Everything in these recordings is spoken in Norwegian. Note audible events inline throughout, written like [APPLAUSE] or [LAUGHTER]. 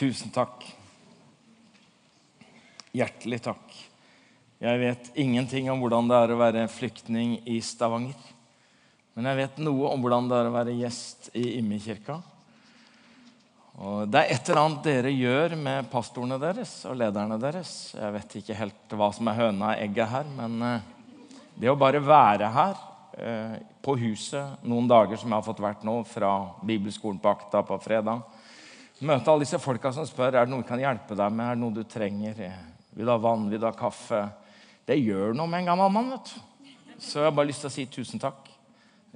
Tusen takk. Hjertelig takk. Jeg vet ingenting om hvordan det er å være flyktning i Stavanger. Men jeg vet noe om hvordan det er å være gjest i Immekirka. Og det er et eller annet dere gjør med pastorene deres og lederne deres. Jeg vet ikke helt hva som er høna og egget her, men eh, det å bare være her eh, på huset noen dager som jeg har fått vært nå, fra bibelskolen på Akta på fredag Møte alle disse folka som spør er det noe vi kan hjelpe deg med. Er det noe du trenger? Vil du ha vann? Vil du ha kaffe? Det gjør noe med en gammel mann. vet du. Så jeg har bare lyst til å si tusen takk.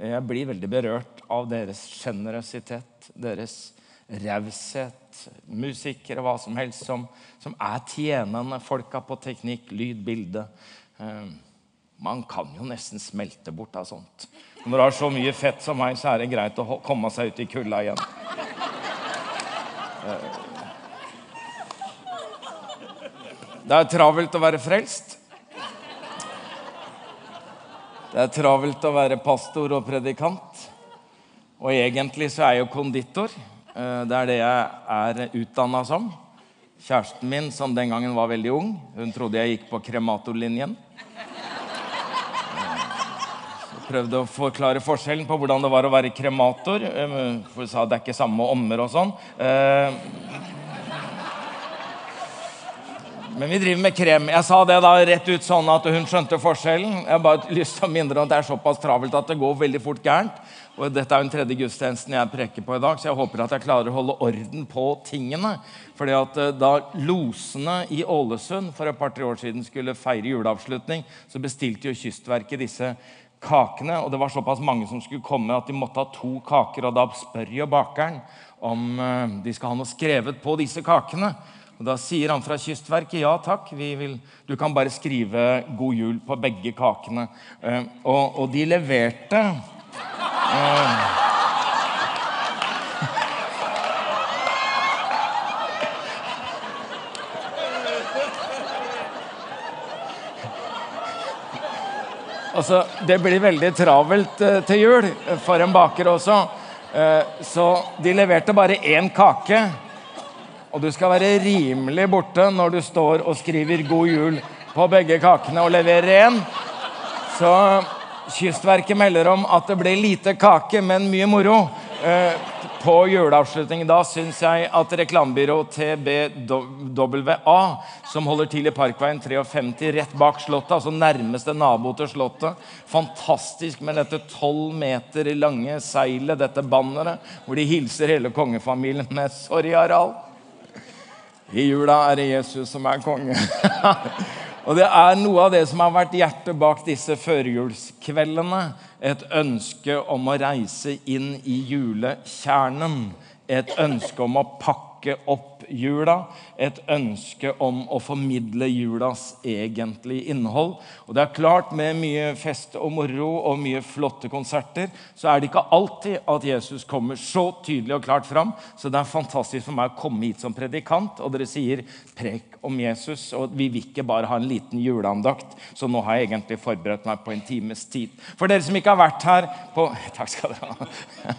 Jeg blir veldig berørt av deres sjenerøsitet, deres raushet. Musikere, hva som helst, som, som er tjenende folka på teknikk, lyd, bilde. Eh, man kan jo nesten smelte bort av sånt. Når du har så mye fett som meg, så er det greit å komme seg ut i kulda igjen. Det er travelt å være frelst. Det er travelt å være pastor og predikant. Og egentlig så er jeg jo konditor. Eh, det er det jeg er utdanna som. Kjæresten min, som den gangen var veldig ung, hun trodde jeg gikk på krematorlinjen. Prøvde å forklare forskjellen på hvordan det var å være kremator. eh, For hun sa det er ikke samme ommer og sånn. Eh, Men vi driver med krem. Jeg sa det da rett ut sånn at hun skjønte forskjellen. Jeg har bare [LAUGHS] lyst til å minne om at det er såpass travelt at det går veldig fort gærent. Og Dette er jo den tredje gudstjenesten jeg preker på i dag, så jeg håper at jeg klarer å holde orden på tingene. Fordi at eh, Da losene i Ålesund for et par-tre år siden skulle feire juleavslutning, så bestilte jo Kystverket disse kakene. Og det var såpass mange som skulle komme at de måtte ha to kaker. Og da spør jo bakeren om eh, de skal ha noe skrevet på disse kakene. Og Da sier han fra Kystverket ja takk, vi vil, du kan bare skrive 'God jul' på begge kakene. Eh, og, og, de leverte eh, Altså, det blir veldig travelt eh, til jul for en baker også. Eh, så de leverte bare én kake. Og du skal være rimelig borte når du står og skriver 'God jul' på begge kakene og leverer én. Så Kystverket melder om at det ble lite kake, men mye moro på juleavslutning. Da syns jeg at reklamebyrå TBWA, som holder til i Parkveien 53 rett bak Slottet, altså nærmeste nabo til Slottet Fantastisk med dette tolv meter lange seilet, dette banneret, hvor de hilser hele kongefamilien med 'Sorry, Harald'. I jula er det Jesus som er konge. [LAUGHS] og det er noe av det som har vært hjertet bak disse førjulskveldene. Et ønske om å reise inn i julekjernen. Et ønske om å pakke opp jula. Et ønske om å formidle julas egentlige innhold. Og det er klart Med mye fest og moro og mye flotte konserter så er det ikke alltid at Jesus kommer så tydelig og klart fram. Så det er fantastisk for meg å komme hit som predikant, og dere sier 'prek om Jesus'. Og vi vil ikke bare ha en liten juleandakt, så nå har jeg egentlig forberedt meg på en times tid. For dere som ikke har vært her på [LAUGHS] Takk skal dere ha.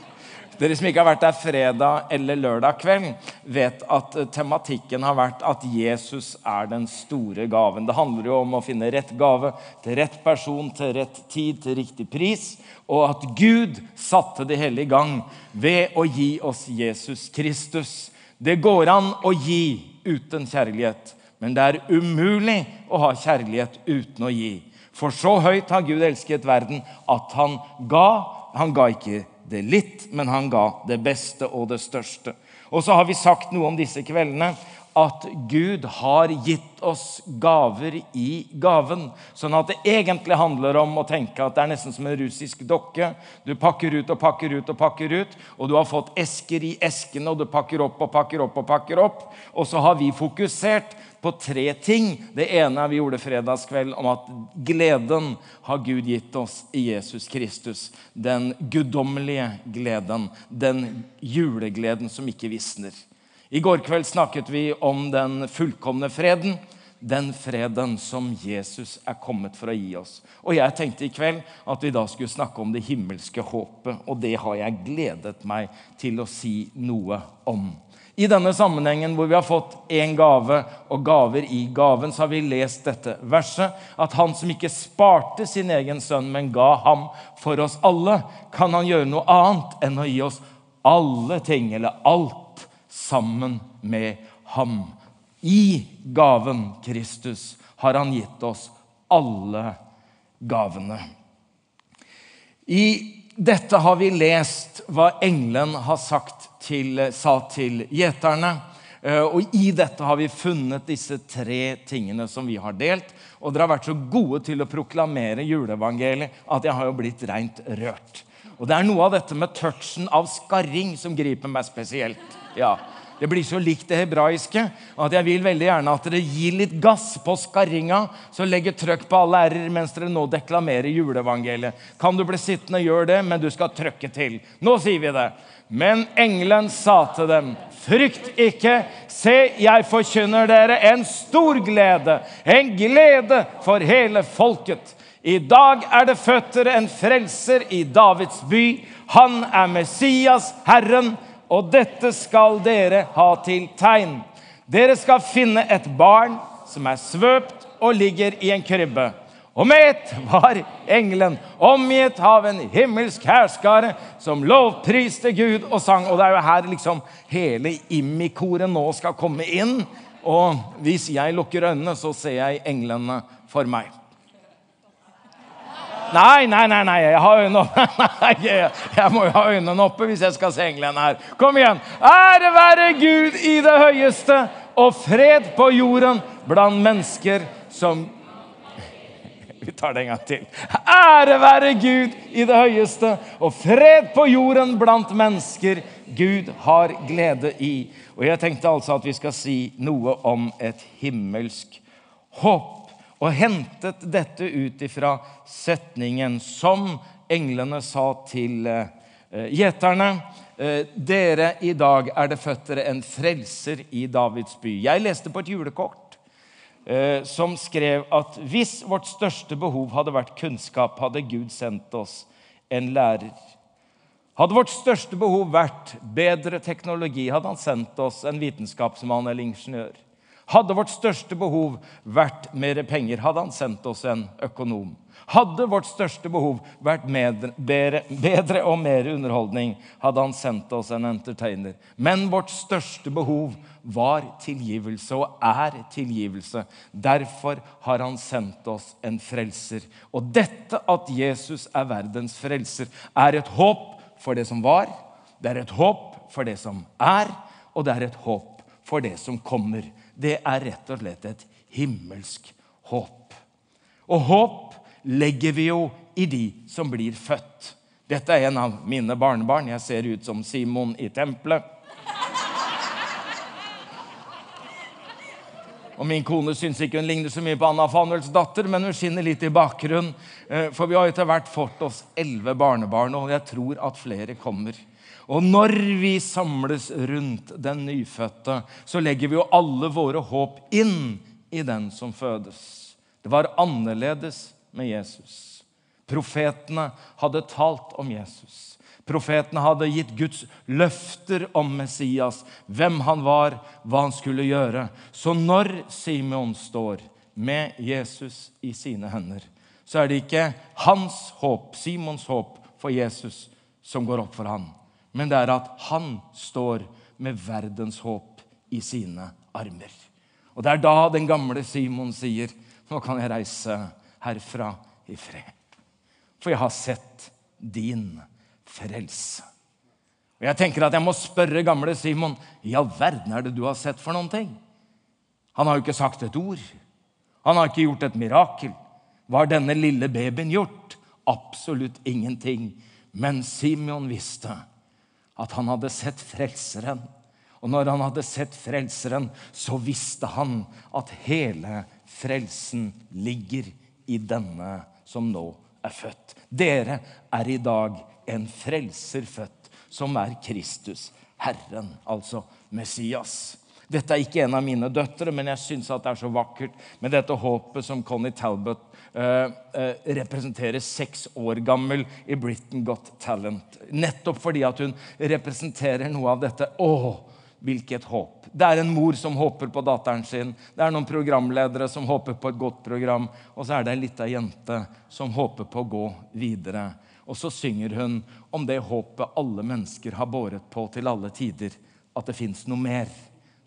Dere som ikke har vært der fredag eller lørdag kveld, vet at tematikken har vært at Jesus er den store gaven. Det handler jo om å finne rett gave til rett person til rett tid til riktig pris. Og at Gud satte det hele i gang ved å gi oss Jesus Kristus. Det går an å gi uten kjærlighet, men det er umulig å ha kjærlighet uten å gi. For så høyt har Gud elsket verden at han ga. Han ga ikke det litt, men han ga det beste og det største. Og så har vi sagt noe om disse kveldene at Gud har gitt oss gaver i gaven. Sånn at det egentlig handler om å tenke at det er nesten som en russisk dokke. Du pakker ut og pakker ut og pakker ut, og du har fått esker i eskene, og du pakker opp og pakker opp og pakker opp. Og så har vi fokusert på tre ting. Det ene er vi gjorde fredagskveld om at gleden har Gud gitt oss i Jesus Kristus. Den guddommelige gleden. Den julegleden som ikke visner. I går kveld snakket vi om den fullkomne freden. den freden som Jesus er kommet for å gi oss. Og jeg tenkte i kveld at vi da skulle snakke om det himmelske håpet, og det har jeg gledet meg til å si noe om. I denne sammenhengen hvor vi har fått én gave og gaver i gaven, så har vi lest dette verset. At han som ikke sparte sin egen sønn, men ga ham for oss alle, kan han gjøre noe annet enn å gi oss alle ting, eller alt, sammen med ham. I gaven Kristus har han gitt oss alle gavene. I dette har vi lest hva engelen har sagt til, sa til gjeterne. Eh, og i dette har vi funnet disse tre tingene som vi har delt. Og dere har vært så gode til å proklamere juleevangeliet at jeg har jo blitt rent rørt. Og det er noe av dette med touchen av skarring som griper meg spesielt. Ja, det blir så likt det hebraiske at jeg vil veldig gjerne at dere gir litt gass på skarringa, så legger trøkk på alle r-er mens dere nå deklamerer juleevangeliet. Kan du bli sittende, gjør det, men du skal trøkke til. Nå sier vi det. Men engelen sa til dem, frykt ikke. Se, jeg forkynner dere en stor glede, en glede for hele folket. I dag er det født dere en frelser i Davids by. Han er Messias, Herren og dette skal dere ha til tegn. Dere skal finne et barn som er svøpt og ligger i en krybbe. Og med var engelen omgitt av en himmelsk hærskare som lovpriste Gud og sang. Og det er jo her liksom hele Immi-koret nå skal komme inn. Og hvis jeg lukker øynene, så ser jeg englene for meg. Nei, nei, nei, nei, jeg har øynene oppe. [LAUGHS] jeg må jo ha øynene oppe hvis jeg skal se englene her. Kom igjen. Ære være Gud i det høyeste, og fred på jorden blant mennesker som Vi tar det en gang til. Ære være Gud i det høyeste, og fred på jorden blant mennesker Gud har glede i. Og jeg tenkte altså at vi skal si noe om et himmelsk håp og hentet dette ut ifra setningen som englene sa til eh, gjeterne. Eh, dere, i dag er det født dere en frelser i Davids by. Jeg leste på et julekort som skrev at hvis vårt største behov hadde vært kunnskap, hadde Gud sendt oss en lærer. Hadde vårt største behov vært bedre teknologi, hadde han sendt oss en vitenskapsmann eller ingeniør. Hadde vårt største behov vært mer penger, hadde han sendt oss en økonom. Hadde vårt største behov vært bedre, bedre, og mer underholdning, hadde han sendt oss en entertainer. Men vårt største behov var tilgivelse og er tilgivelse. Derfor har han sendt oss en frelser. Og dette at Jesus er verdens frelser, er et håp for det som var, det er et håp for det som er, og det er et håp for det som kommer det er rett og slett et himmelsk håp. Og håp legger vi jo i de som blir født. Dette er en av mine barnebarn. Jeg ser ut som Simon i tempelet. Og Min kone syns ikke hun ligner så mye på Anna Fanuels datter, men hun skinner litt i bakgrunnen. Eh, for vi har etter hvert fått oss elleve barnebarn, og jeg tror at flere kommer. Og når vi samles rundt den nyfødte, så legger vi jo alle våre håp inn i den som fødes. Det var annerledes med Jesus. Profetene hadde talt om Jesus. Profetene hadde gitt Guds løfter om Messias, hvem han var, hva han skulle gjøre. Så når Simon står med Jesus i sine hender, så er det ikke hans håp, Simons håp for Jesus, som går opp for han, men det er at han står med verdens håp i sine armer. Og det er da den gamle Simon sier, 'Nå kan jeg reise herfra i fred.' For jeg har sett din frelse. Og Jeg tenker at jeg må spørre gamle Simon, i all verden er det du har sett for noen ting? Han har jo ikke sagt et ord. Han har ikke gjort et mirakel. Hva har denne lille babyen gjort? Absolutt ingenting. Men Simon visste at han hadde sett Frelseren. Og når han hadde sett Frelseren, så visste han at hele frelsen ligger i denne som nå er født. Dere er i dag en frelser født, som er Kristus, Herren, altså Messias. Dette er ikke en av mine døtre, men jeg syns det er så vakkert med dette håpet som Connie Talbot eh, eh, representerer seks år gammel i Britain Got Talent. Nettopp fordi at hun representerer noe av dette. Å, hvilket håp! Det er en mor som håper på datteren sin. Det er noen programledere som håper på et godt program. Og så er det ei lita jente som håper på å gå videre. Og så synger hun om det håpet alle mennesker har båret på til alle tider. At det fins noe mer.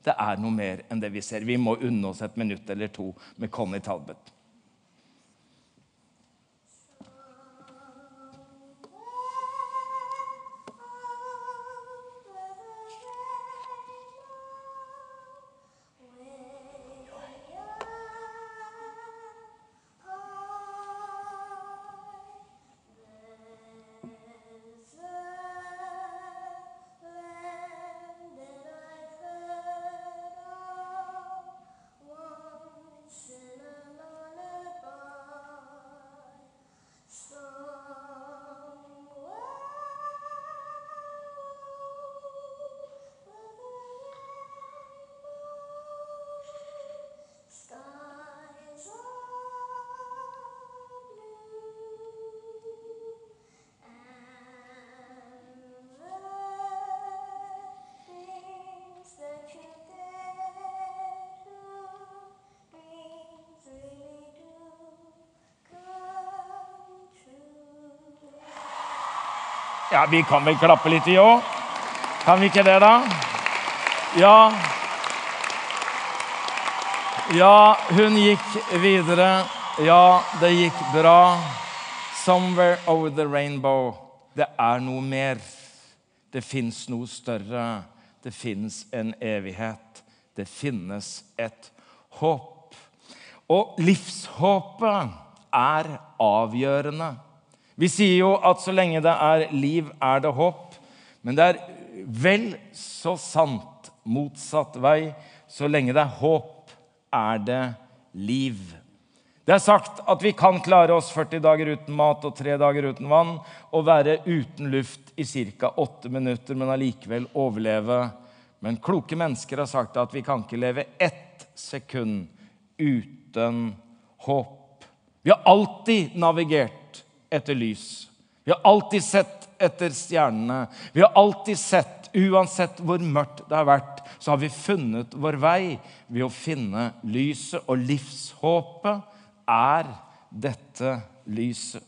Det er noe mer enn det vi ser. Vi må unne oss et minutt eller to med Connie Talbot. Ja, vi kan vel klappe litt, vi òg? Kan vi ikke det, da? Ja. Ja, hun gikk videre. Ja, det gikk bra. 'Somewhere over the rainbow'. Det er noe mer. Det fins noe større. Det fins en evighet. Det finnes et håp. Og livshåpet er avgjørende. Vi sier jo at så lenge det er liv, er det håp. Men det er vel så sant motsatt vei. Så lenge det er håp, er det liv. Det er sagt at vi kan klare oss 40 dager uten mat og tre dager uten vann og være uten luft i ca. åtte minutter, men allikevel overleve. Men kloke mennesker har sagt at vi kan ikke leve ett sekund uten håp. Vi har alltid navigert etter lys. Vi har alltid sett etter stjernene. Vi har alltid sett, uansett hvor mørkt det har vært, så har vi funnet vår vei ved å finne lyset. Og livshåpet er dette lyset.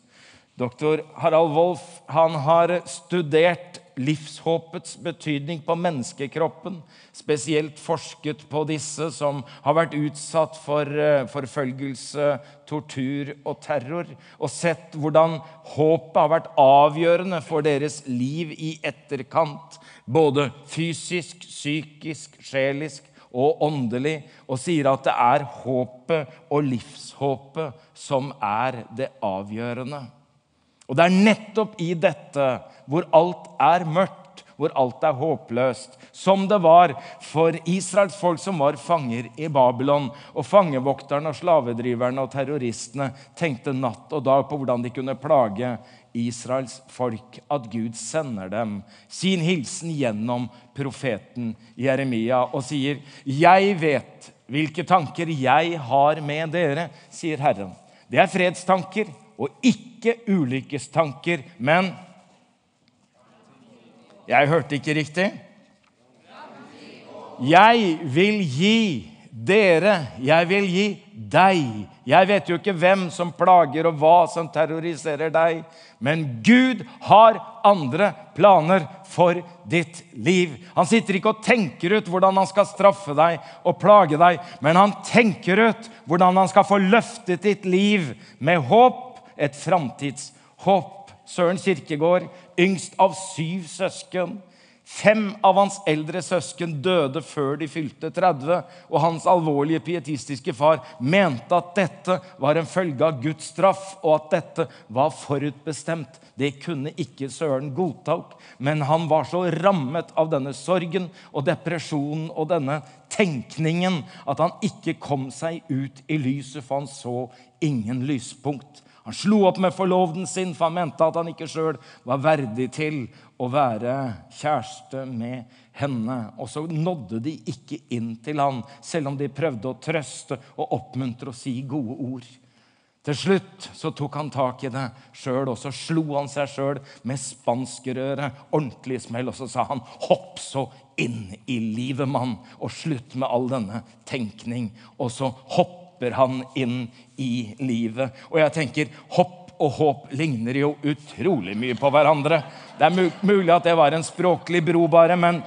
Doktor Harald Wolff har studert livshåpets betydning på menneskekroppen. Spesielt forsket på disse som har vært utsatt for eh, forfølgelse, tortur og terror. Og sett hvordan håpet har vært avgjørende for deres liv i etterkant. Både fysisk, psykisk, sjelisk og åndelig. Og sier at det er håpet og livshåpet som er det avgjørende. Og det er nettopp i dette hvor alt er mørkt, hvor alt er håpløst, som det var for Israels folk som var fanger i Babylon. Og fangevokterne og slavedriverne og terroristene tenkte natt og dag på hvordan de kunne plage Israels folk. At Gud sender dem sin hilsen gjennom profeten Jeremia og sier, 'Jeg vet hvilke tanker jeg har med dere', sier Herren. Det er fredstanker og ikke ulykkestanker, men Jeg hørte ikke riktig. Jeg vil gi dere, jeg vil gi deg. Jeg vet jo ikke hvem som plager og hva som terroriserer deg, men Gud har andre planer for ditt liv. Han sitter ikke og tenker ut hvordan han skal straffe deg og plage deg, men han tenker ut hvordan han skal få løftet ditt liv med håp et framtidshåp. Søren Kirkegård, yngst av syv søsken. Fem av hans eldre søsken døde før de fylte 30, og hans alvorlige pietistiske far mente at dette var en følge av Guds straff, og at dette var forutbestemt. Det kunne ikke Søren godta, men han var så rammet av denne sorgen og depresjonen og denne tenkningen at han ikke kom seg ut i lyset, for han så ingen lyspunkt. Han slo opp med forloveden sin, for han mente at han ikke sjøl var verdig til å være kjæreste med henne. Og så nådde de ikke inn til han, selv om de prøvde å trøste og oppmuntre og si gode ord. Til slutt så tok han tak i det sjøl, og så slo han seg sjøl med spanskrøret ordentlig smell, og så sa han 'hopp så inn i livet, mann', og slutt med all denne tenkning. Og så hopper han inn i livet. Og jeg tenker hopp og håp ligner jo utrolig mye på hverandre. Det er mulig at det var en språklig bro, bare, men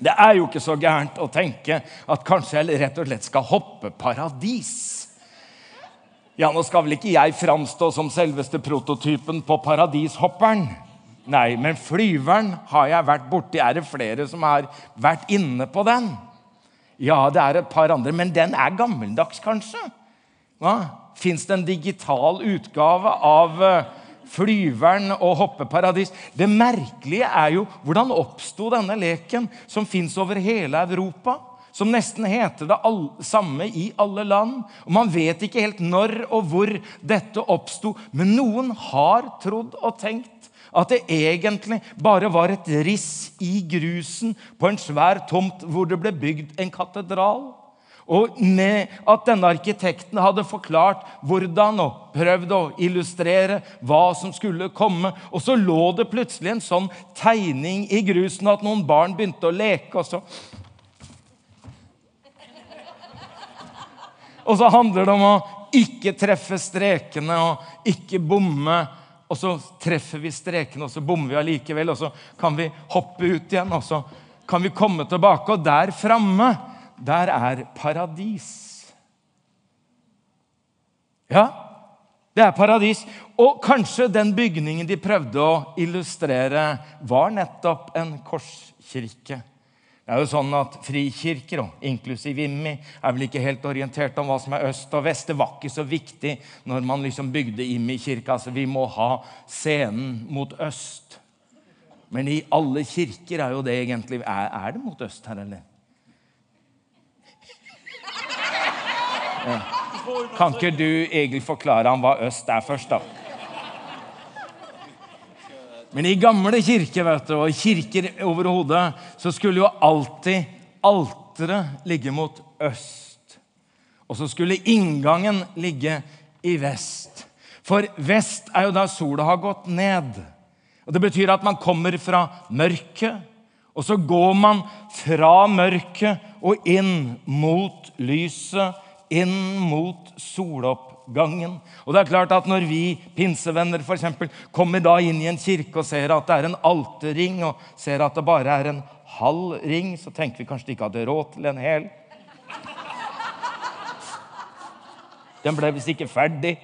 det er jo ikke så gærent å tenke at kanskje jeg rett og slett skal hoppe paradis. Ja, nå skal vel ikke jeg framstå som selveste prototypen på paradishopperen. Nei, men flyveren har jeg vært borti. Er det flere som har vært inne på den? Ja, det er et par andre, men den er gammeldags, kanskje? Hva? Fins det en digital utgave av eh, flyveren og hoppeparadis? Det merkelige er jo hvordan oppsto denne leken, som fins over hele Europa? Som nesten heter det samme i alle land. Og Man vet ikke helt når og hvor dette oppsto, men noen har trodd og tenkt at det egentlig bare var et riss i grusen på en svær tomt hvor det ble bygd en katedral. Og med at denne arkitekten hadde forklart hvordan og prøvd å illustrere hva som skulle komme. Og så lå det plutselig en sånn tegning i grusen at noen barn begynte å leke. og så Og så handler det om å ikke treffe strekene og ikke bomme. Og så treffer vi strekene, og så bommer vi allikevel. Og så kan vi hoppe ut igjen, og så kan vi komme tilbake. Og der framme, der er paradis. Ja, det er paradis. Og kanskje den bygningen de prøvde å illustrere, var nettopp en korskirke. Det er jo sånn at Frikirker, og inklusiv IMMI, er vel ikke helt orientert om hva som er øst og vest. Det var ikke så viktig når man liksom bygde IMMI-kirka. Altså, vi må ha scenen mot øst. Men i alle kirker er jo det egentlig Er, er det mot øst her, eller? Ja. Kan ikke du egentlig forklare ham hva øst er først, da? Men i gamle kirker vet du, og kirker overhodet så skulle jo alltid alteret ligge mot øst. Og så skulle inngangen ligge i vest. For vest er jo da sola har gått ned. Og Det betyr at man kommer fra mørket, og så går man fra mørket og inn mot lyset, inn mot solopp gangen. Og det er klart at Når vi pinsevenner for eksempel, kommer da inn i en kirke og ser at det er en alterring, og ser at det bare er en halv ring, så tenker vi kanskje de ikke hadde råd til en hel. Den ble visst ikke ferdig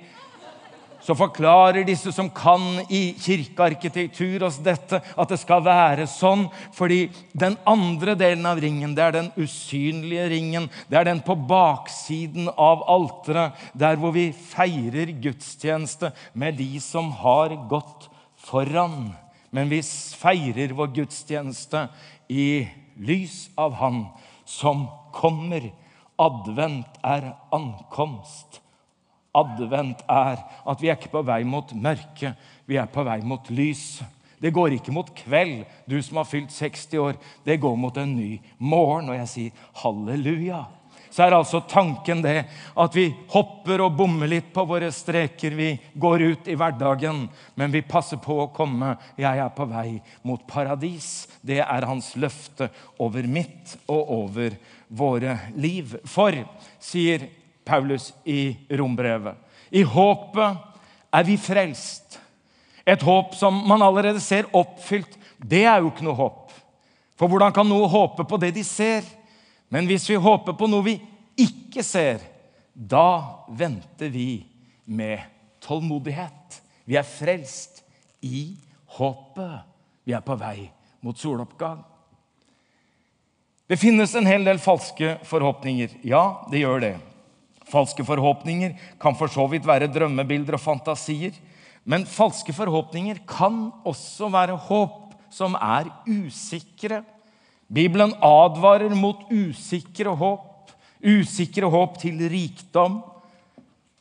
så forklarer disse som kan i kirkearkitektur oss dette, at det skal være sånn fordi den andre delen av ringen, det er den usynlige ringen. Det er den på baksiden av alteret, der hvor vi feirer gudstjeneste med de som har gått foran. Men vi feirer vår gudstjeneste i lys av Han som kommer. Advent er ankomst. Advent er at vi er ikke på vei mot mørke, vi er på vei mot lys. Det går ikke mot kveld, du som har fylt 60 år. Det går mot en ny morgen. Og jeg sier halleluja. Så er altså tanken det at vi hopper og bommer litt på våre streker. Vi går ut i hverdagen, men vi passer på å komme. Jeg er på vei mot paradis. Det er hans løfte over mitt og over våre liv. For, sier Paulus i rombrevet. I håpet er vi frelst. Et håp som man allerede ser oppfylt. Det er jo ikke noe håp. For hvordan kan noe håpe på det de ser? Men hvis vi håper på noe vi ikke ser, da venter vi med tålmodighet. Vi er frelst i håpet. Vi er på vei mot soloppgang. Det finnes en hel del falske forhåpninger. Ja, det gjør det. Falske forhåpninger kan for så vidt være drømmebilder og fantasier. Men falske forhåpninger kan også være håp som er usikre. Bibelen advarer mot usikre håp. Usikre håp til rikdom.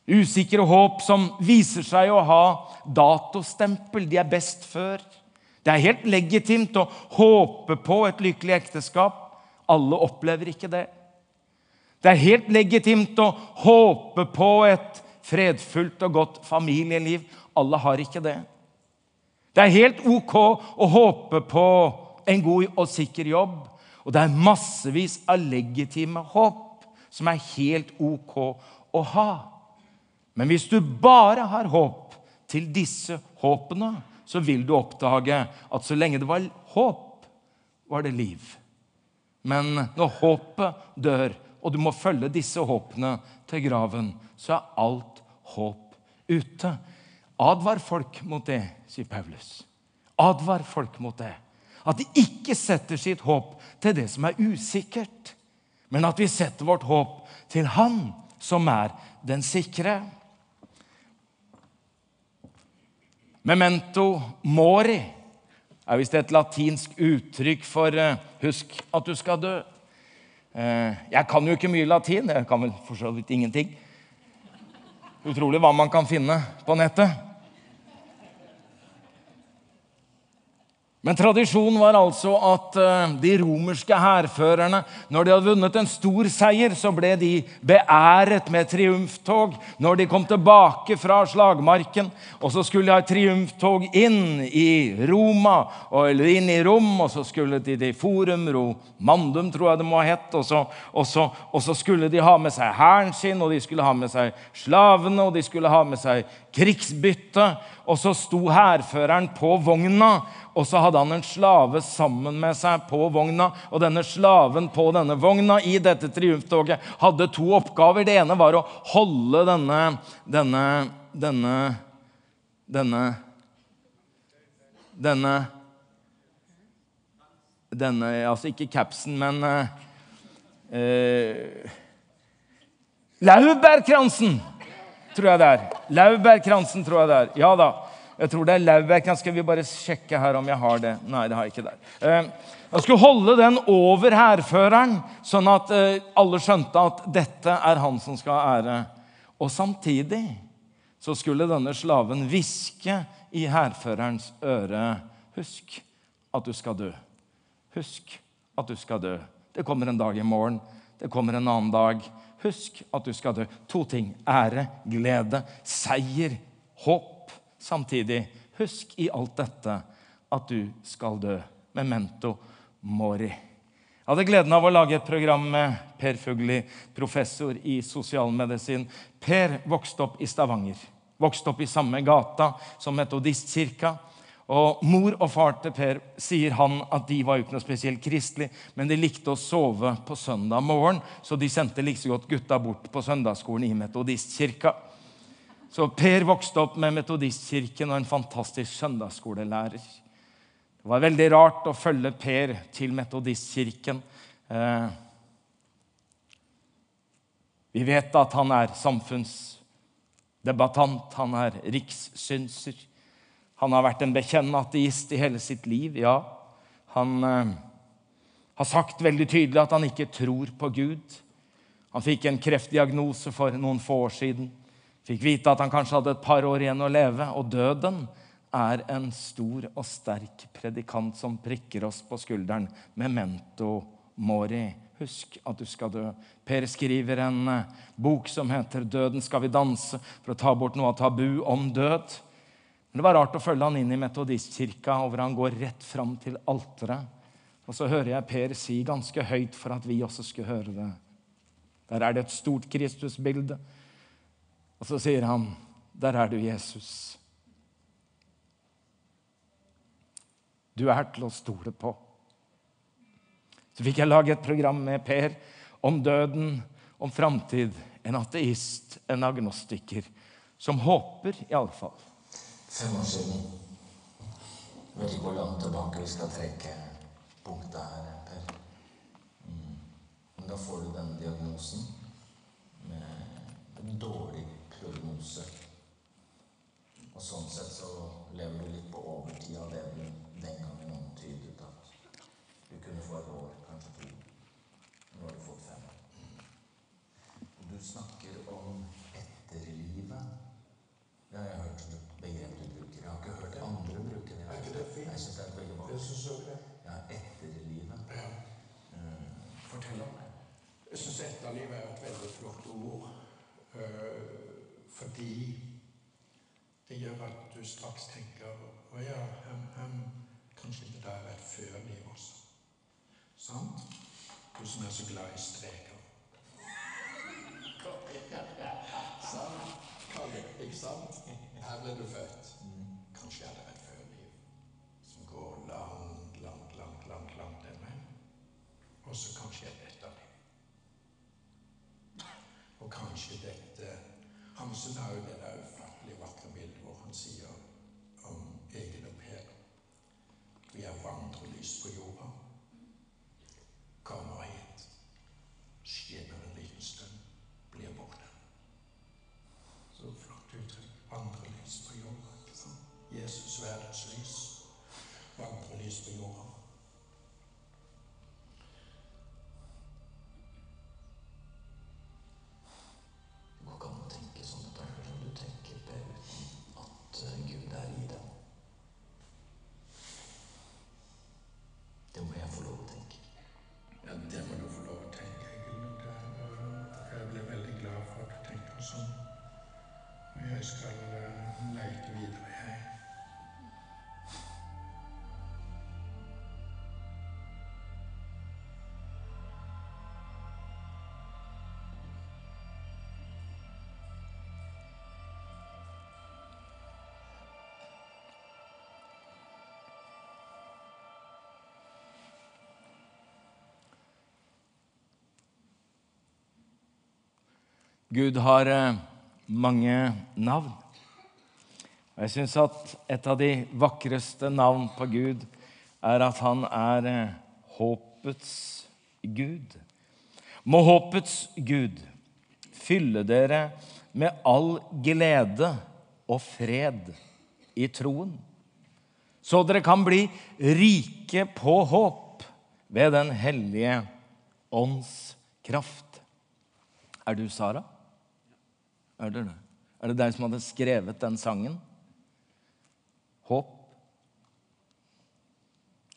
Usikre håp som viser seg å ha datostempel. De er best før. Det er helt legitimt å håpe på et lykkelig ekteskap. Alle opplever ikke det. Det er helt legitimt å håpe på et fredfullt og godt familieliv. Alle har ikke det. Det er helt ok å håpe på en god og sikker jobb. Og det er massevis av legitime håp som er helt ok å ha. Men hvis du bare har håp til disse håpene, så vil du oppdage at så lenge det var håp, var det liv. Men når håpet dør, og du må følge disse håpene til graven, så er alt håp ute. Advar folk mot det, sier Paulus. Advar folk mot det. At de ikke setter sitt håp til det som er usikkert, men at vi setter vårt håp til Han som er den sikre. Memento mori er visst et latinsk uttrykk for uh, 'husk at du skal dø'. Uh, jeg kan jo ikke mye latin. Jeg kan vel for så vidt ingenting. Utrolig hva man kan finne på nettet. Men tradisjonen var altså at eh, de romerske hærførerne, når de hadde vunnet en stor seier, så ble de beæret med triumftog når de kom tilbake fra slagmarken. Og så skulle de ha triumftog inn i Roma, eller inn i Rom, og så skulle de til Forum Romandum, tror jeg det må ha hett. Og og, og så skulle de ha med seg hæren sin, og de skulle ha med seg slavene, og de skulle ha med seg krigsbytte. Og så sto hærføreren på vogna og så hadde han en slave sammen med seg på vogna. Og denne slaven på denne vogna i dette triumftoget hadde to oppgaver. Det ene var å holde denne denne denne denne denne, denne Altså ikke capsen, men eh, Laurbærkransen, tror jeg det er. Laurbærkransen, tror jeg det er. Ja da. Jeg tror det er laurbær. Skal vi bare sjekke her om jeg har det? Nei, det har jeg ikke der. Eh, jeg skulle holde den over hærføreren, sånn at eh, alle skjønte at dette er han som skal ha ære. Og samtidig så skulle denne slaven hviske i hærførerens øre Husk at du skal dø. Husk at du skal dø. Det kommer en dag i morgen. Det kommer en annen dag. Husk at du skal dø. To ting. Ære, glede, seier, håp samtidig. Husk i alt dette at du skal dø. Memento mori. Jeg hadde gleden av å lage et program med Per Fugli, professor i sosialmedisin. Per vokste opp i Stavanger. Vokste opp i samme gata som metodistkirka. Og Mor og far til Per sier han at de var jo ikke noe spesielt kristelig, men de likte å sove på søndag morgen, så de sendte like så godt gutta bort på søndagsskolen i metodistkirka. Så Per vokste opp med Metodistkirken og en fantastisk søndagsskolelærer. Det var veldig rart å følge Per til Metodistkirken. Eh, vi vet at han er samfunnsdebattant, han er rikssynser. Han har vært en bekjennende ateist i hele sitt liv, ja. Han eh, har sagt veldig tydelig at han ikke tror på Gud. Han fikk en kreftdiagnose for noen få år siden. Fikk vite at han kanskje hadde et par år igjen å leve. Og døden er en stor og sterk predikant som prikker oss på skulderen. Memento mori. Husk at du skal dø. Per skriver en eh, bok som heter 'Døden skal vi danse', for å ta bort noe av tabu om død. Men Det var rart å følge han inn i metodistkirka, hvor han går rett fram til alteret. Og så hører jeg Per si ganske høyt for at vi også skulle høre det. Der er det et stort Kristusbilde. Og så sier han, 'Der er du, Jesus'. Du er til å stole på. Så fikk jeg lage et program med Per om døden, om framtid. En ateist, en agnostiker, som håper, i alle fall. Fem år siden. Jeg vet ikke hvor langt tilbake vi skal trekke punktet her, Per. Mm. Men da får du den diagnosen med en dårlig prognose. Og sånn sett så lever du litt på overtid av det du den gangen antydet at du kunne få et år, kanskje to. Nå har du fått fem. Du snakker om etterlivet. Det har jeg hørt begrep du bruker. Jeg har ikke hørt andre bruke det. Jeg syns det er et Etterliv er et veldig flott ord. eh, fordi det gjør at du straks tenker Å ja, hem, hem, kanskje det der er et før livet også. Sant? Du som er så glad i streker. [LAUGHS] Sant? Kalle, ikke sant? Her ble du født. Kanskje er det et før-liv som går langt, langt, langt, langt, langt den veien. Og så kanskje et etterliv. Og kanskje dette Hamsun har jo det der ufattelig vakre bildet hvor han sier om Egil og Per Vi er vandrelys på jorda. Gud har eh, mange navn. Og jeg syns at et av de vakreste navn på Gud er at han er eh, håpets Gud. Må håpets Gud fylle dere med all glede og fred i troen, så dere kan bli rike på håp ved Den hellige ånds kraft. Er du Sara? Er det det? Er det deg som hadde skrevet den sangen? Håp.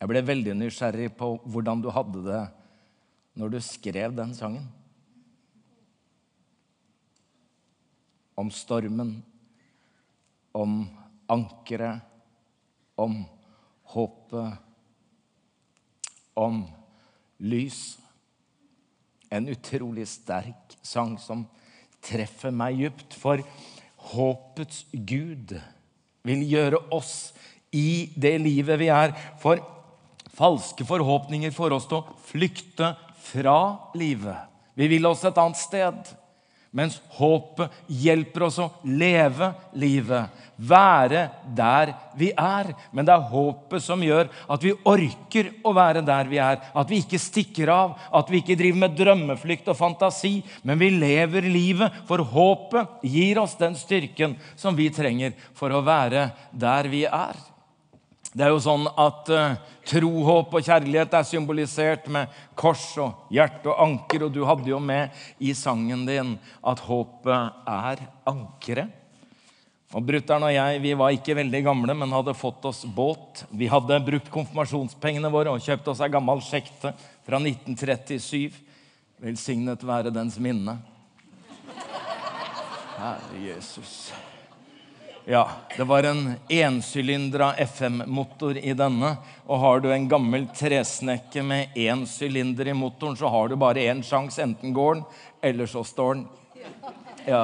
Jeg ble veldig nysgjerrig på hvordan du hadde det når du skrev den sangen. Om stormen, om ankeret, om håpet, om lys. En utrolig sterk sang som treffer meg djupt. For håpets Gud vil gjøre oss i det livet vi er. For falske forhåpninger får oss til å flykte fra livet. Vi vil oss et annet sted. Mens håpet hjelper oss å leve livet, være der vi er. Men det er håpet som gjør at vi orker å være der vi er. At vi ikke stikker av, at vi ikke driver med drømmeflykt og fantasi, men vi lever livet. For håpet gir oss den styrken som vi trenger for å være der vi er. Det er jo sånn at uh, tro, håp og kjærlighet er symbolisert med kors og hjerte og anker. Og du hadde jo med i sangen din at håpet er ankeret. Og Brutter'n og jeg vi var ikke veldig gamle, men hadde fått oss båt. Vi hadde brukt konfirmasjonspengene våre og kjøpt oss ei gammel sjekte fra 1937. Velsignet være dens minne. Herre Jesus. Ja, det var en ensylindra FM-motor i denne. Og har du en gammel tresnekke med én sylinder i motoren, så har du bare én sjanse. Enten går den, eller så står den. Ja.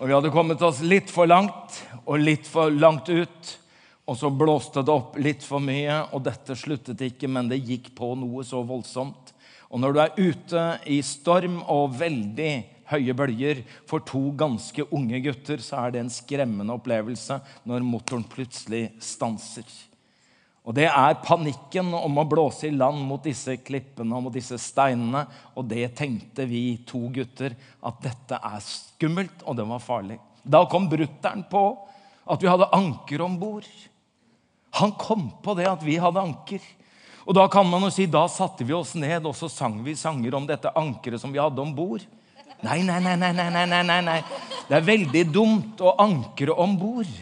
Og vi hadde kommet oss litt for langt, og litt for langt ut. Og så blåste det opp litt for mye, og dette sluttet ikke, men det gikk på noe så voldsomt. Og når du er ute i storm og veldig høye bølger for to ganske unge gutter, så er det en skremmende opplevelse når motoren plutselig stanser. Og Det er panikken om å blåse i land mot disse klippene og mot disse steinene. Og det tenkte vi to gutter, at dette er skummelt, og det var farlig. Da kom brutter'n på at vi hadde anker om bord. Han kom på det at vi hadde anker. Og da kan man jo si, da satte vi oss ned og så sang vi sanger om dette ankeret som vi hadde om bord. Nei, nei, nei, nei, nei, nei, nei, nei. Det er veldig dumt å ankre om bord.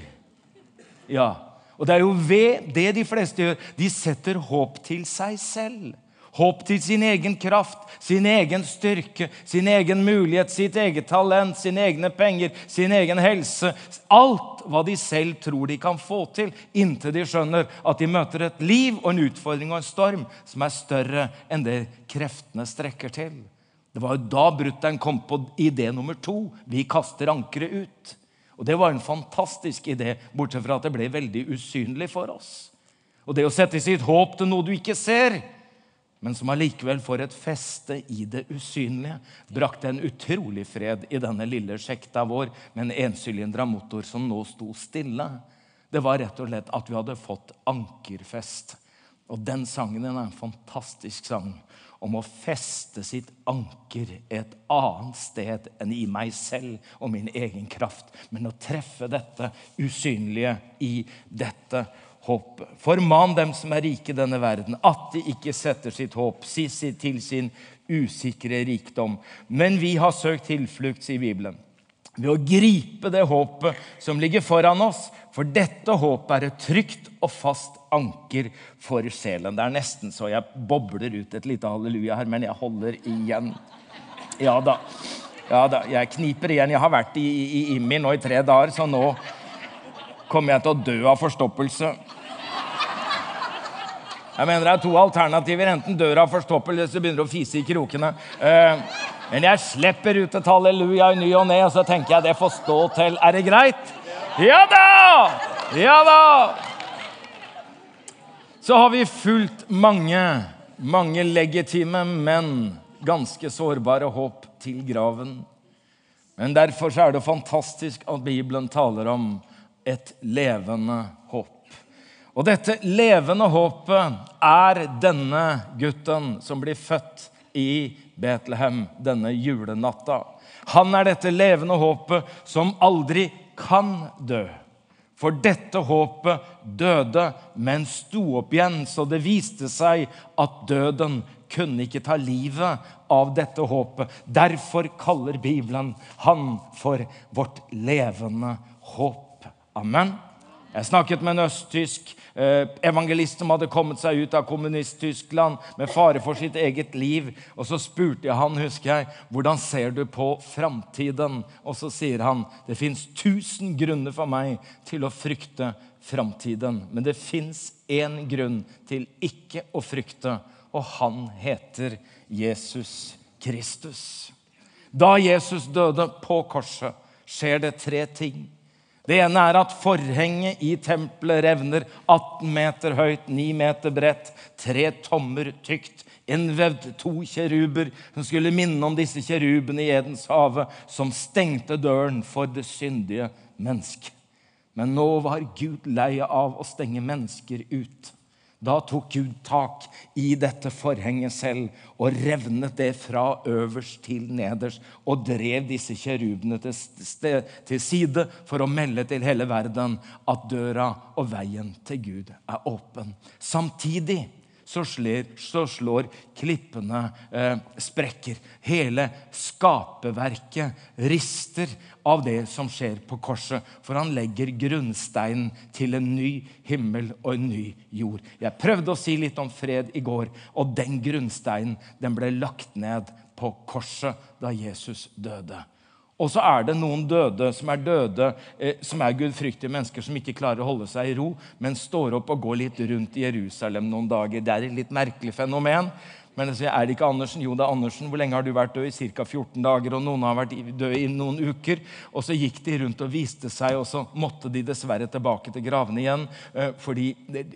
Ja. Og det er jo ved det de fleste gjør. De setter håp til seg selv. Håp til sin egen kraft, sin egen styrke, sin egen mulighet, sitt eget talent, sine egne penger, sin egen helse. Alt hva de selv tror de kan få til, inntil de skjønner at de møter et liv og en utfordring og en storm som er større enn det kreftene strekker til. Det var jo da brutter'n kom på idé nummer to. Vi kaster ankeret ut. Og Det var en fantastisk idé, bortsett fra at det ble veldig usynlig for oss. Og det å sette sitt håp til noe du ikke ser, men som allikevel får et feste i det usynlige, brakte en utrolig fred i denne lille sjekta vår med en ensylindra motor som nå sto stille. Det var rett og slett at vi hadde fått ankerfest. Og den sangen er en fantastisk sang om å feste sitt anker et annet sted enn i meg selv og min egen kraft, men å treffe dette usynlige i dette håpet. Forman dem som er rike i denne verden, at de ikke setter sitt håp til sin usikre rikdom. Men vi har søkt tilflukt, sier Bibelen, ved å gripe det håpet som ligger foran oss. For dette håpet er et trygt og fast anker for sjelen. Det er nesten så jeg bobler ut et lite halleluja her, men jeg holder igjen. Ja da. Ja da, Jeg kniper igjen. Jeg har vært i, i, i IMI nå i tre dager, så nå kommer jeg til å dø av forstoppelse. Jeg mener Det er to alternativer. Enten dør av forstoppelse eller så begynner du å fise i krokene. Eh, men jeg slipper ut et halleluja i ny og ne, og så tenker jeg det får stå til. Er det greit? Ja da! Ja da! Så har vi fulgt mange, mange legitime, men ganske sårbare håp til graven. Men derfor er det fantastisk at Bibelen taler om et levende håp. Og dette levende håpet er denne gutten som blir født i Betlehem denne julenatta. Han er dette levende håpet som aldri kan dø. For dette håpet døde, men sto opp igjen, så det viste seg at døden kunne ikke ta livet av dette håpet. Derfor kaller Bibelen han for vårt levende håp. Amen. Jeg snakket med en østtysk eh, evangelist som hadde kommet seg ut av Kommunist-Tyskland med fare for sitt eget liv. Og Så spurte jeg han, husker jeg, hvordan ser du på framtiden. Og så sier han det fins tusen grunner for meg til å frykte framtiden. Men det fins én grunn til ikke å frykte, og han heter Jesus Kristus. Da Jesus døde på korset, skjer det tre ting. Det ene er at forhenget i tempelet revner 18 meter høyt, 9 meter bredt, tre tommer tykt. Innvevd to kjeruber som skulle minne om disse kjerubene i Edens hage, som stengte døren for det syndige mennesket. Men nå var Gud lei av å stenge mennesker ut. Da tok Gud tak i dette forhenget selv og revnet det fra øverst til nederst og drev disse kjerubene til, side for å melde til hele verden at døra og veien til Gud er åpen. Samtidig så slår, så slår klippene eh, sprekker. Hele skaperverket rister av det som skjer på korset. For han legger grunnsteinen til en ny himmel og en ny jord. Jeg prøvde å si litt om fred i går, og den grunnsteinen den ble lagt ned på korset da Jesus døde. Og så er det noen døde som er døde, eh, som er gudfryktige mennesker som ikke klarer å holde seg i ro, men står opp og går litt rundt i Jerusalem noen dager. Det er et litt merkelig fenomen. Men jeg sier, er det ikke Andersen? Jo, det er Andersen. Hvor lenge har du vært død? I ca. 14 dager. Og noen har vært døde i noen uker. Og så gikk de rundt og viste seg, og så måtte de dessverre tilbake til gravene igjen. Eh, fordi det,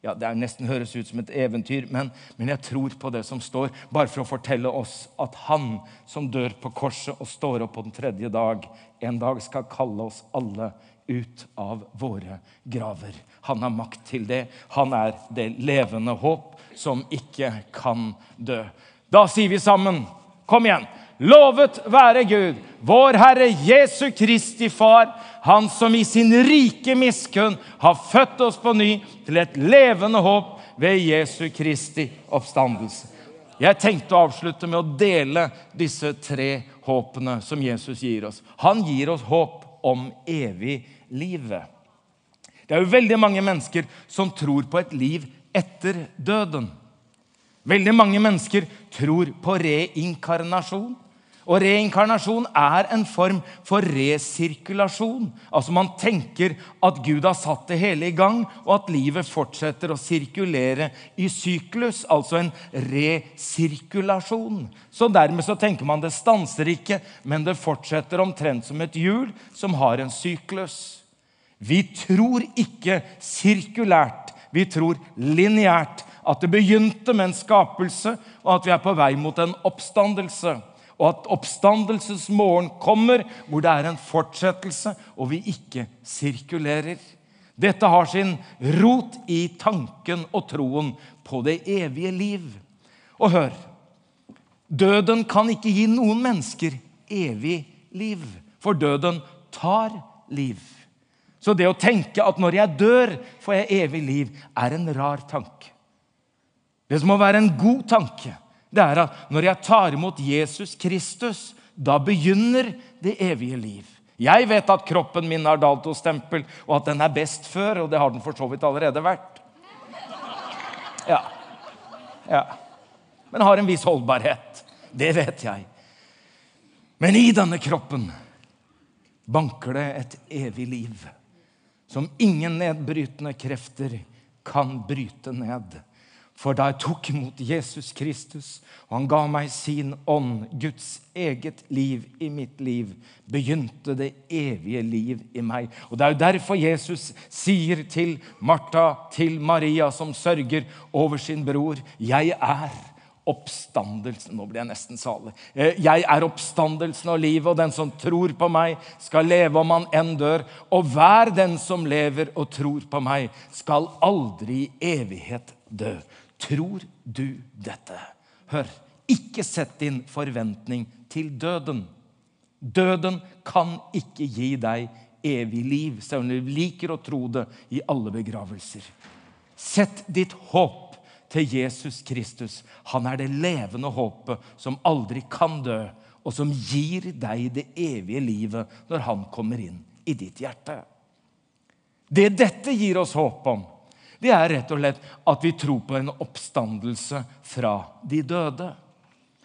ja, Det nesten høres ut som et eventyr, men, men, jeg tror på det som står, bare for å fortelle oss at han som dør på korset og står opp på den tredje dag, en dag skal kalle oss alle ut av våre graver. Han har makt til det. Han er det levende håp som ikke kan dø. Da sier vi sammen, kom igjen. Lovet være Gud, vår Herre Jesu Kristi Far, Han som i sin rike miskunn har født oss på ny til et levende håp ved Jesu Kristi oppstandelse. Jeg tenkte å avslutte med å dele disse tre håpene som Jesus gir oss. Han gir oss håp om evig livet. Det er jo veldig mange mennesker som tror på et liv etter døden. Veldig mange mennesker tror på reinkarnasjon. Og reinkarnasjon er en form for resirkulasjon. Altså Man tenker at Gud har satt det hele i gang, og at livet fortsetter å sirkulere i syklus. Altså en resirkulasjon. Så dermed så tenker man det stanser ikke, men det fortsetter omtrent som et hjul som har en syklus. Vi tror ikke sirkulært, vi tror lineært. At det begynte med en skapelse, og at vi er på vei mot en oppstandelse og at oppstandelsesmorgen kommer, hvor det er en fortsettelse, og vi ikke sirkulerer. Dette har sin rot i tanken og troen på det evige liv. Og hør døden kan ikke gi noen mennesker evig liv, for døden tar liv. Så det å tenke at når jeg dør, får jeg evig liv, er en rar tanke. Det som må være en god tanke, det er at når jeg tar imot Jesus Kristus, da begynner det evige liv. Jeg vet at kroppen min har datostempel, og at den er best før, og det har den for så vidt allerede vært. Ja. ja. Men har en viss holdbarhet. Det vet jeg. Men i denne kroppen banker det et evig liv som ingen nedbrytende krefter kan bryte ned. For da jeg tok imot Jesus Kristus, og han ga meg sin ånd, Guds eget liv i mitt liv, begynte det evige liv i meg. Og Det er jo derfor Jesus sier til Martha, til Maria, som sørger over sin bror, 'Jeg er oppstandelsen' Nå blir jeg nesten salig. Eh, 'Jeg er oppstandelsen og livet, og den som tror på meg, skal leve om han enn dør.' 'Og hver den som lever og tror på meg, skal aldri i evighet dø.' Tror du dette? Hør, ikke sett din forventning til døden. Døden kan ikke gi deg evig liv, selv om du liker å tro det i alle begravelser. Sett ditt håp til Jesus Kristus. Han er det levende håpet som aldri kan dø, og som gir deg det evige livet når han kommer inn i ditt hjerte. Det dette gir oss håp om, det er rett og slett at vi tror på en oppstandelse fra de døde.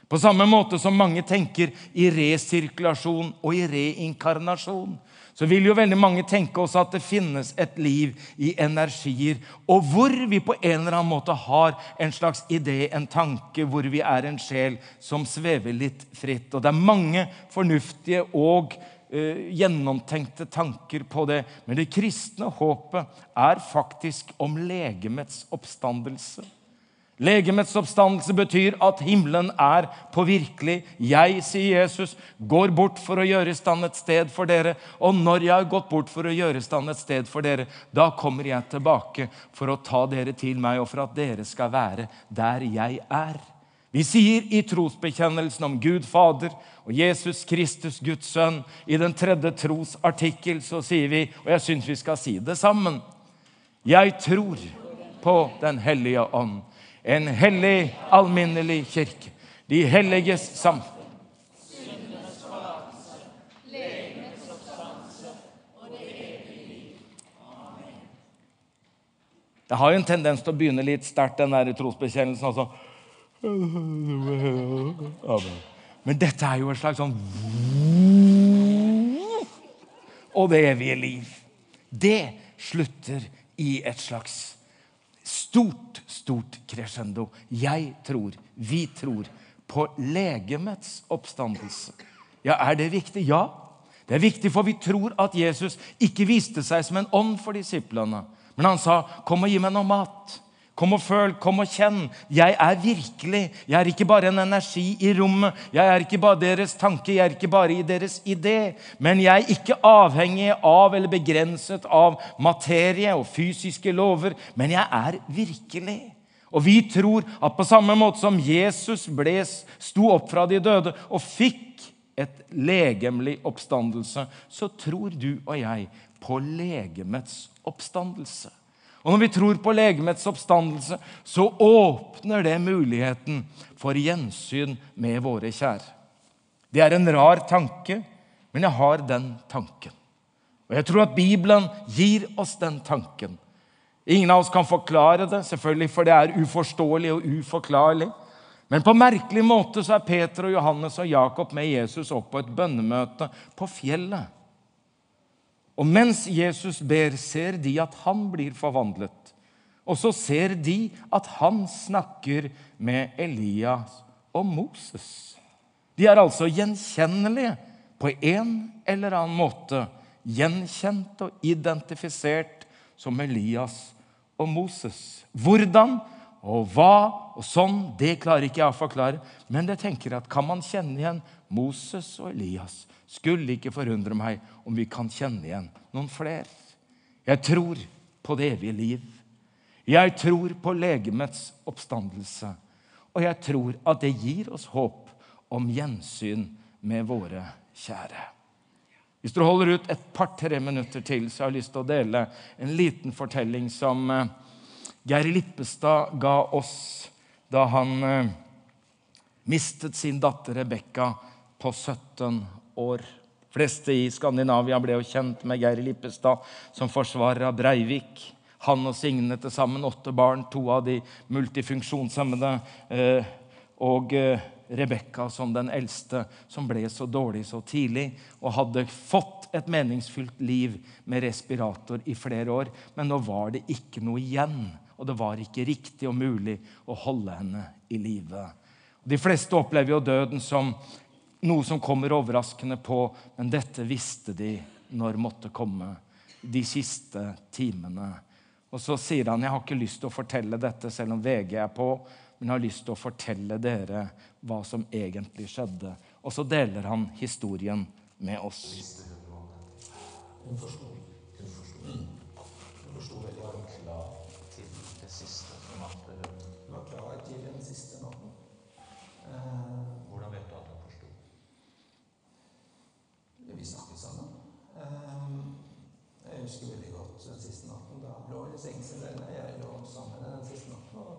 På samme måte som mange tenker i resirkulasjon og i reinkarnasjon, så vil jo veldig mange tenke oss at det finnes et liv i energier, og hvor vi på en eller annen måte har en slags idé, en tanke, hvor vi er en sjel som svever litt fritt. Og det er mange fornuftige og gjennomtenkte tanker på det. Men det kristne håpet er faktisk om legemets oppstandelse. Legemets oppstandelse betyr at himmelen er påvirkelig. Jeg, sier Jesus, går bort for å gjøre i stand et sted for dere. Og når jeg har gått bort for å gjøre i stand et sted for dere, da kommer jeg tilbake for å ta dere til meg, og for at dere skal være der jeg er. Vi sier i trosbekjennelsen om Gud Fader og Jesus Kristus, Guds sønn, i den tredje trosartikkel så sier vi, og jeg syns vi skal si det sammen Jeg tror på Den hellige ånd, en hellig, alminnelig kirke, de helliges samfunn Det har jo en tendens til å begynne litt sterkt, den der trosbekjennelsen. altså men dette er jo et slags sånn Og det evige liv. Det slutter i et slags stort, stort crescendo. Jeg tror, vi tror, på legemets oppstandelse. Ja, er det viktig? Ja. Det er viktig, for vi tror at Jesus ikke viste seg som en ånd for disiplene. Men han sa, 'Kom og gi meg noe mat'. Kom og føl, kom og kjenn. Jeg er virkelig. Jeg er ikke bare en energi i rommet. Jeg er ikke bare deres tanke, jeg er ikke bare i deres idé. Men jeg er ikke avhengig av eller begrenset av materie og fysiske lover. Men jeg er virkelig. Og vi tror at på samme måte som Jesus ble, sto opp fra de døde og fikk et legemlig oppstandelse, så tror du og jeg på legemets oppstandelse. Og når vi tror på legemets oppstandelse, så åpner det muligheten for gjensyn med våre kjære. Det er en rar tanke, men jeg har den tanken. Og jeg tror at Bibelen gir oss den tanken. Ingen av oss kan forklare det, selvfølgelig, for det er uforståelig og uforklarlig. Men på merkelig måte så er Peter og Johannes og Jakob med Jesus opp på et bønnemøte på fjellet. Og mens Jesus ber, ser de at han blir forvandlet. Og så ser de at han snakker med Elias og Moses. De er altså gjenkjennelige på en eller annen måte. Gjenkjent og identifisert som Elias og Moses. Hvordan og hva og sånn, det klarer ikke jeg å forklare. Men jeg tenker at kan man kjenne igjen Moses og Elias? Skulle ikke forundre meg om vi kan kjenne igjen noen flere. Jeg tror på det evige liv. Jeg tror på legemets oppstandelse. Og jeg tror at det gir oss håp om gjensyn med våre kjære. Hvis du holder ut et par-tre minutter til, så har jeg lyst til å dele en liten fortelling som eh, Geir Lippestad ga oss da han eh, mistet sin datter Rebekka på 17 år. De fleste i Skandinavia ble jo kjent med Geir Lippestad som forsvarer av Breivik. Han og Signe til sammen åtte barn, to av de multifunksjonshemmede. Eh, og eh, Rebekka som den eldste, som ble så dårlig så tidlig og hadde fått et meningsfylt liv med respirator i flere år. Men nå var det ikke noe igjen og det var ikke riktig og mulig å holde henne i live. De fleste opplever jo døden som noe som kommer overraskende på, men dette visste de når måtte komme. De siste timene. Og så sier han jeg har ikke lyst til å fortelle dette selv om VG er på, men jeg har lyst til å fortelle dere hva som egentlig skjedde. Og så deler han historien med oss. Hun forsto. Hun forsto. Mm. Hun forsto veldig klar til det siste natten. Hun var klar til den siste natten. Eh, Hvordan vet du at hun forsto? Vi snakket sammen. Eh, jeg husker veldig godt den siste natten. Da lå hun i sengen sin der. Jeg lå sammen med henne den siste natten. Og,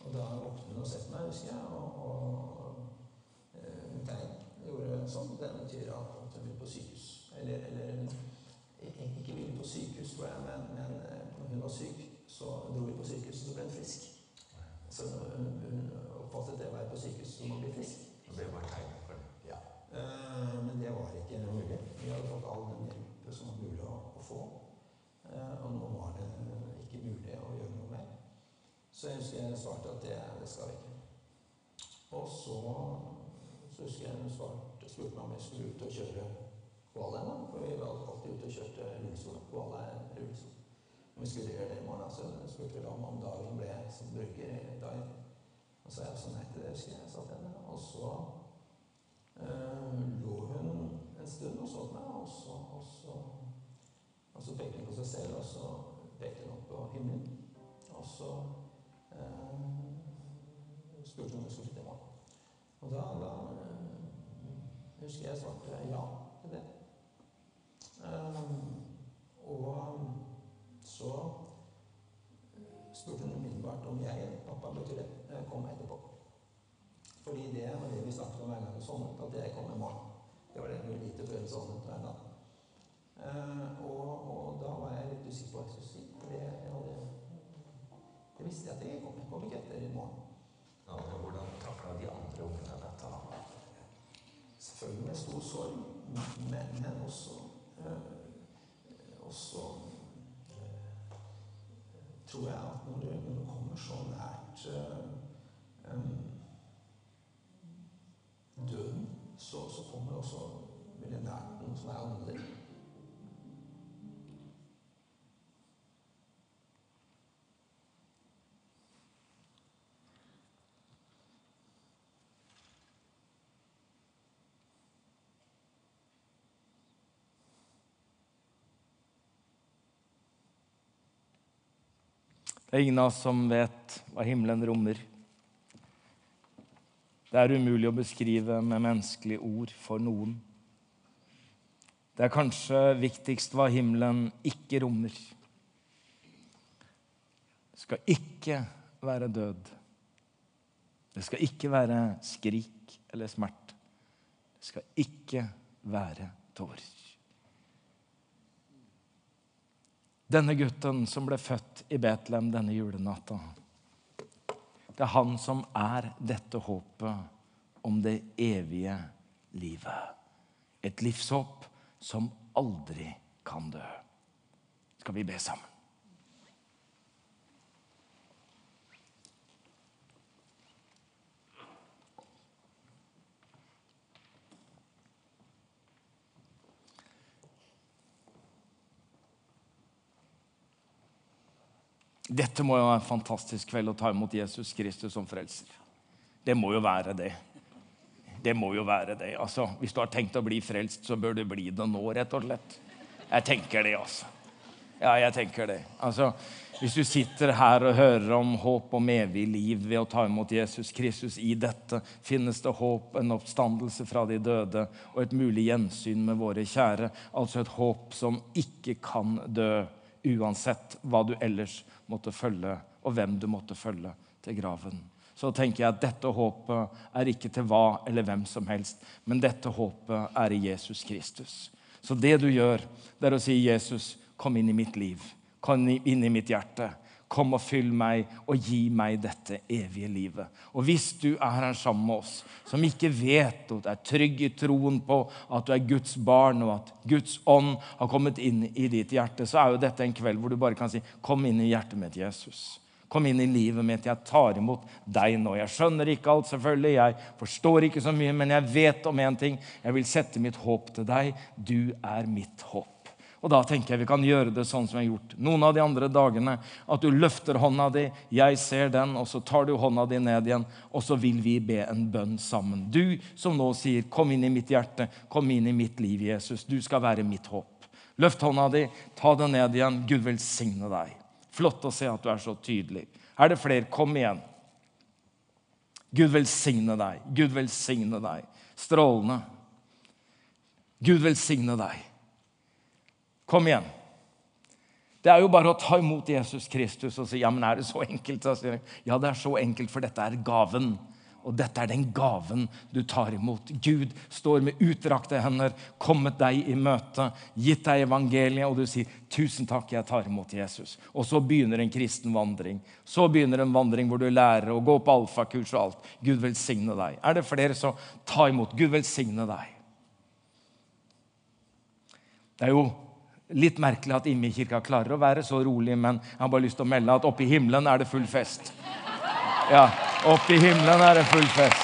og da våknet hun og sett meg, husker jeg. Og, og eh, hun tegn gjorde sånn. Det betyr at hun ville på sykehus. Eller, eller ikke ville på sykehus, tror jeg, men, men eh, når hun var syk, så dro vi og ble frisk. Så hun, oppfattet det å være på sykehus som å bli frisk. Og det var tegnet for det. Ja. Eh, men det var ikke mulig. Vi hadde fått all den hjelp som var mulig å, å få. Eh, og nå var det ikke mulig å gjøre noe mer. Så jeg husker jeg svarte at det, det skal vi ikke. Og så, så husker jeg hun svarte, spurte meg om jeg skulle ut og kjøre Koala ennå. For vi var alltid ute og kjørte rullestol. Koala er rullestol. Vi skulle gjøre det i morgen, så spurte vi om, om dagen ble som brygger i dag. Og så sa jeg sånn nei til det, husker jeg. satt sa til henne. Og så øh, lå hun en stund og så på meg, og så, og så, og så pekte hun på seg selv, og så pekte hun opp på himmelen. Og så øh, spurte hun om hun skulle flytte i morgen. Og da, da øh, husker jeg svarte ja til det. Um, og så spurte hun umiddelbart om jeg, pappa, betyr det, eh, kom etterpå. Fordi det var det vi snakket om hver gang hun sovnet, at jeg kom i morgen. Det var det hun lite før hun sovnet hver natt. Uh, og, og da var jeg litt usikker på hva jeg skulle si. For det, jeg hadde, det visste jeg at jeg kom. Jeg kom ikke etter i morgen. Ja, hvordan takla de andre ungene dette? da? Selvfølgelig med stor sorg, men, men også, øh, også øh, tror jeg at når du, når du kommer så nært øh, øhm, døden, så, så kommer også veldig nært noe som er åndelig. Det er ingen av oss som vet hva himmelen rommer. Det er umulig å beskrive med menneskelige ord for noen. Det er kanskje viktigst hva himmelen ikke rommer. Det skal ikke være død. Det skal ikke være skrik eller smerte. Det skal ikke være tårer. Denne gutten som ble født i Betlehem denne julenatta. Det er han som er dette håpet om det evige livet. Et livshåp som aldri kan dø. Skal vi be sammen? Dette må jo være en fantastisk kveld å ta imot Jesus Kristus som frelser. Det må jo være det. Det må jo være det. Altså, hvis du har tenkt å bli frelst, så bør du bli det nå, rett og slett. Jeg tenker det, altså. Ja, jeg tenker det. Altså, hvis du sitter her og hører om håp om evig liv ved å ta imot Jesus Kristus i dette, finnes det håp, en oppstandelse fra de døde og et mulig gjensyn med våre kjære. Altså et håp som ikke kan dø, uansett hva du ellers måtte følge, og hvem du måtte følge til graven. Så tenker jeg at dette håpet er ikke til hva eller hvem som helst, men dette håpet er i Jesus Kristus. Så det du gjør, det er å si, 'Jesus, kom inn i mitt liv. Kom inn i mitt hjerte.' Kom og fyll meg og gi meg dette evige livet. Og hvis du er her sammen med oss, som ikke vet og er trygg i troen på at du er Guds barn, og at Guds ånd har kommet inn i ditt hjerte, så er jo dette en kveld hvor du bare kan si 'Kom inn i hjertet mitt, Jesus'. Kom inn i livet mitt. Jeg tar imot deg nå. Jeg skjønner ikke alt, selvfølgelig. Jeg forstår ikke så mye, men jeg vet om én ting. Jeg vil sette mitt håp til deg. Du er mitt håp. Og da tenker jeg vi kan gjøre det sånn som jeg har gjort noen av de andre dagene. At du løfter hånda di, jeg ser den, og så tar du hånda di ned igjen. Og så vil vi be en bønn sammen. Du som nå sier 'Kom inn i mitt hjerte, kom inn i mitt liv, Jesus'. Du skal være mitt håp. Løft hånda di, ta den ned igjen. Gud velsigne deg. Flott å se at du er så tydelig. Er det flere? Kom igjen. Gud velsigne deg. Gud velsigne deg. Strålende. Gud velsigne deg. Kom igjen. Det er jo bare å ta imot Jesus Kristus og si ja, men er det så enkelt? Ja, det er så enkelt, for dette er gaven. Og dette er den gaven du tar imot. Gud står med utdrakte hender, kommet deg i møte, gitt deg evangeliet, og du sier 'Tusen takk, jeg tar imot Jesus'. Og så begynner en kristen vandring. Så begynner en vandring hvor du lærer å gå på alfakurs og alt. Gud velsigne deg. Er det flere, så ta imot. Gud velsigne deg. Det er jo litt merkelig at Imme-kirka klarer å være så rolig, men jeg har bare lyst til å melde at oppe i himmelen er det full fest. Ja, oppe i himmelen er det full fest.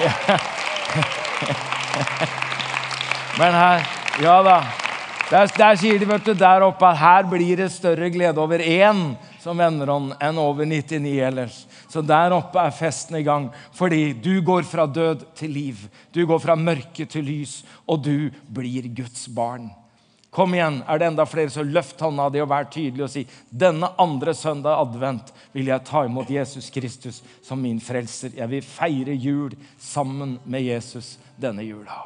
Ja. [LAUGHS] Men her Ja da. Der, der, sier de vet du, der oppe at her blir det større glede over én som vender om, enn over 99 ellers. Så der oppe er festen i gang. Fordi du går fra død til liv. Du går fra mørke til lys, og du blir Guds barn. Kom igjen, er det enda flere, så løft hånda di og vær tydelig og si denne andre søndag advent vil jeg ta imot Jesus Kristus som min frelser. Jeg vil feire jul sammen med Jesus denne jula.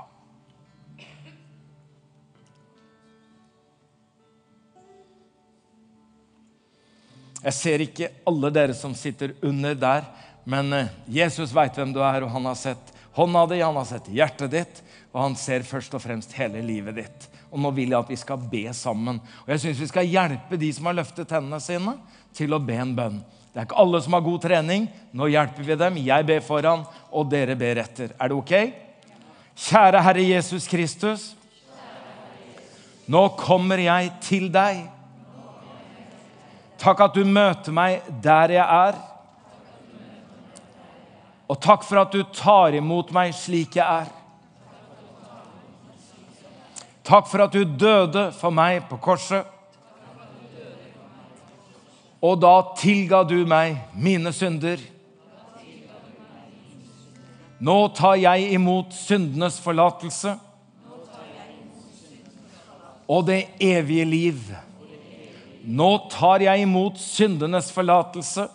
Jeg ser ikke alle dere som sitter under der, men eh, Jesus veit hvem du er, og han har sett hånda di, han har sett hjertet ditt, og han ser først og fremst hele livet ditt. Og nå vil jeg at vi skal be sammen. Og jeg syns vi skal hjelpe de som har løftet hendene sine, til å be en bønn. Det er ikke alle som har god trening. Nå hjelper vi dem. Jeg ber foran, og dere ber etter. Er det ok? Kjære Herre Jesus Kristus. Nå kommer jeg til deg. Takk at du møter meg der jeg er. Og takk for at du tar imot meg slik jeg er. Takk for at du døde for meg på korset. Og da tilga du meg mine synder. Nå tar jeg imot syndenes forlatelse og det evige liv. Nå tar jeg imot syndenes forlatelse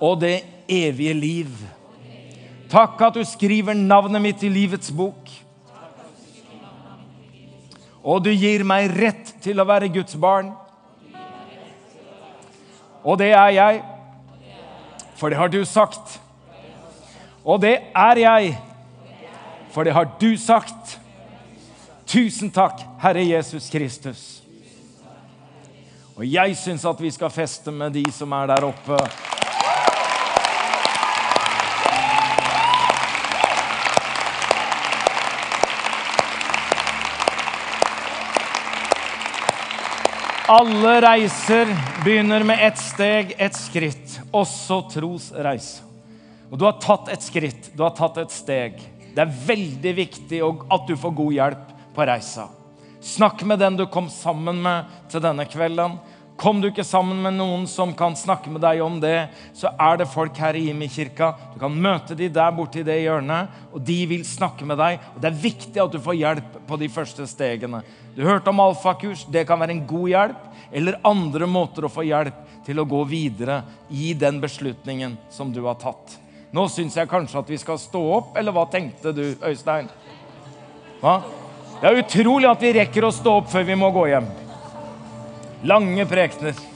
og det evige liv. Takk at du skriver navnet mitt i livets bok. Og du gir meg rett til å være Guds barn. Og det er jeg, for det har du sagt. Og det er jeg, for det har du sagt. Tusen takk, Herre Jesus Kristus. Og jeg syns at vi skal feste med de som er der oppe. Alle reiser begynner med ett steg, ett skritt. Også tros reise. Og du har tatt et skritt, du har tatt et steg. Det er veldig viktig at du får god hjelp på reisa. Snakk med den du kom sammen med til denne kvelden. Kom du ikke sammen med noen som kan snakke med deg om det, så er det folk her i Imi-kirka. Du kan møte de der borte i det hjørnet, og de vil snakke med deg. Og Det er viktig at du får hjelp på de første stegene. Du hørte om alfakurs. Det kan være en god hjelp. Eller andre måter å få hjelp til å gå videre i den beslutningen som du har tatt. Nå syns jeg kanskje at vi skal stå opp, eller hva tenkte du, Øystein? Hva? Det er utrolig at vi rekker å stå opp før vi må gå hjem. Lange prekener.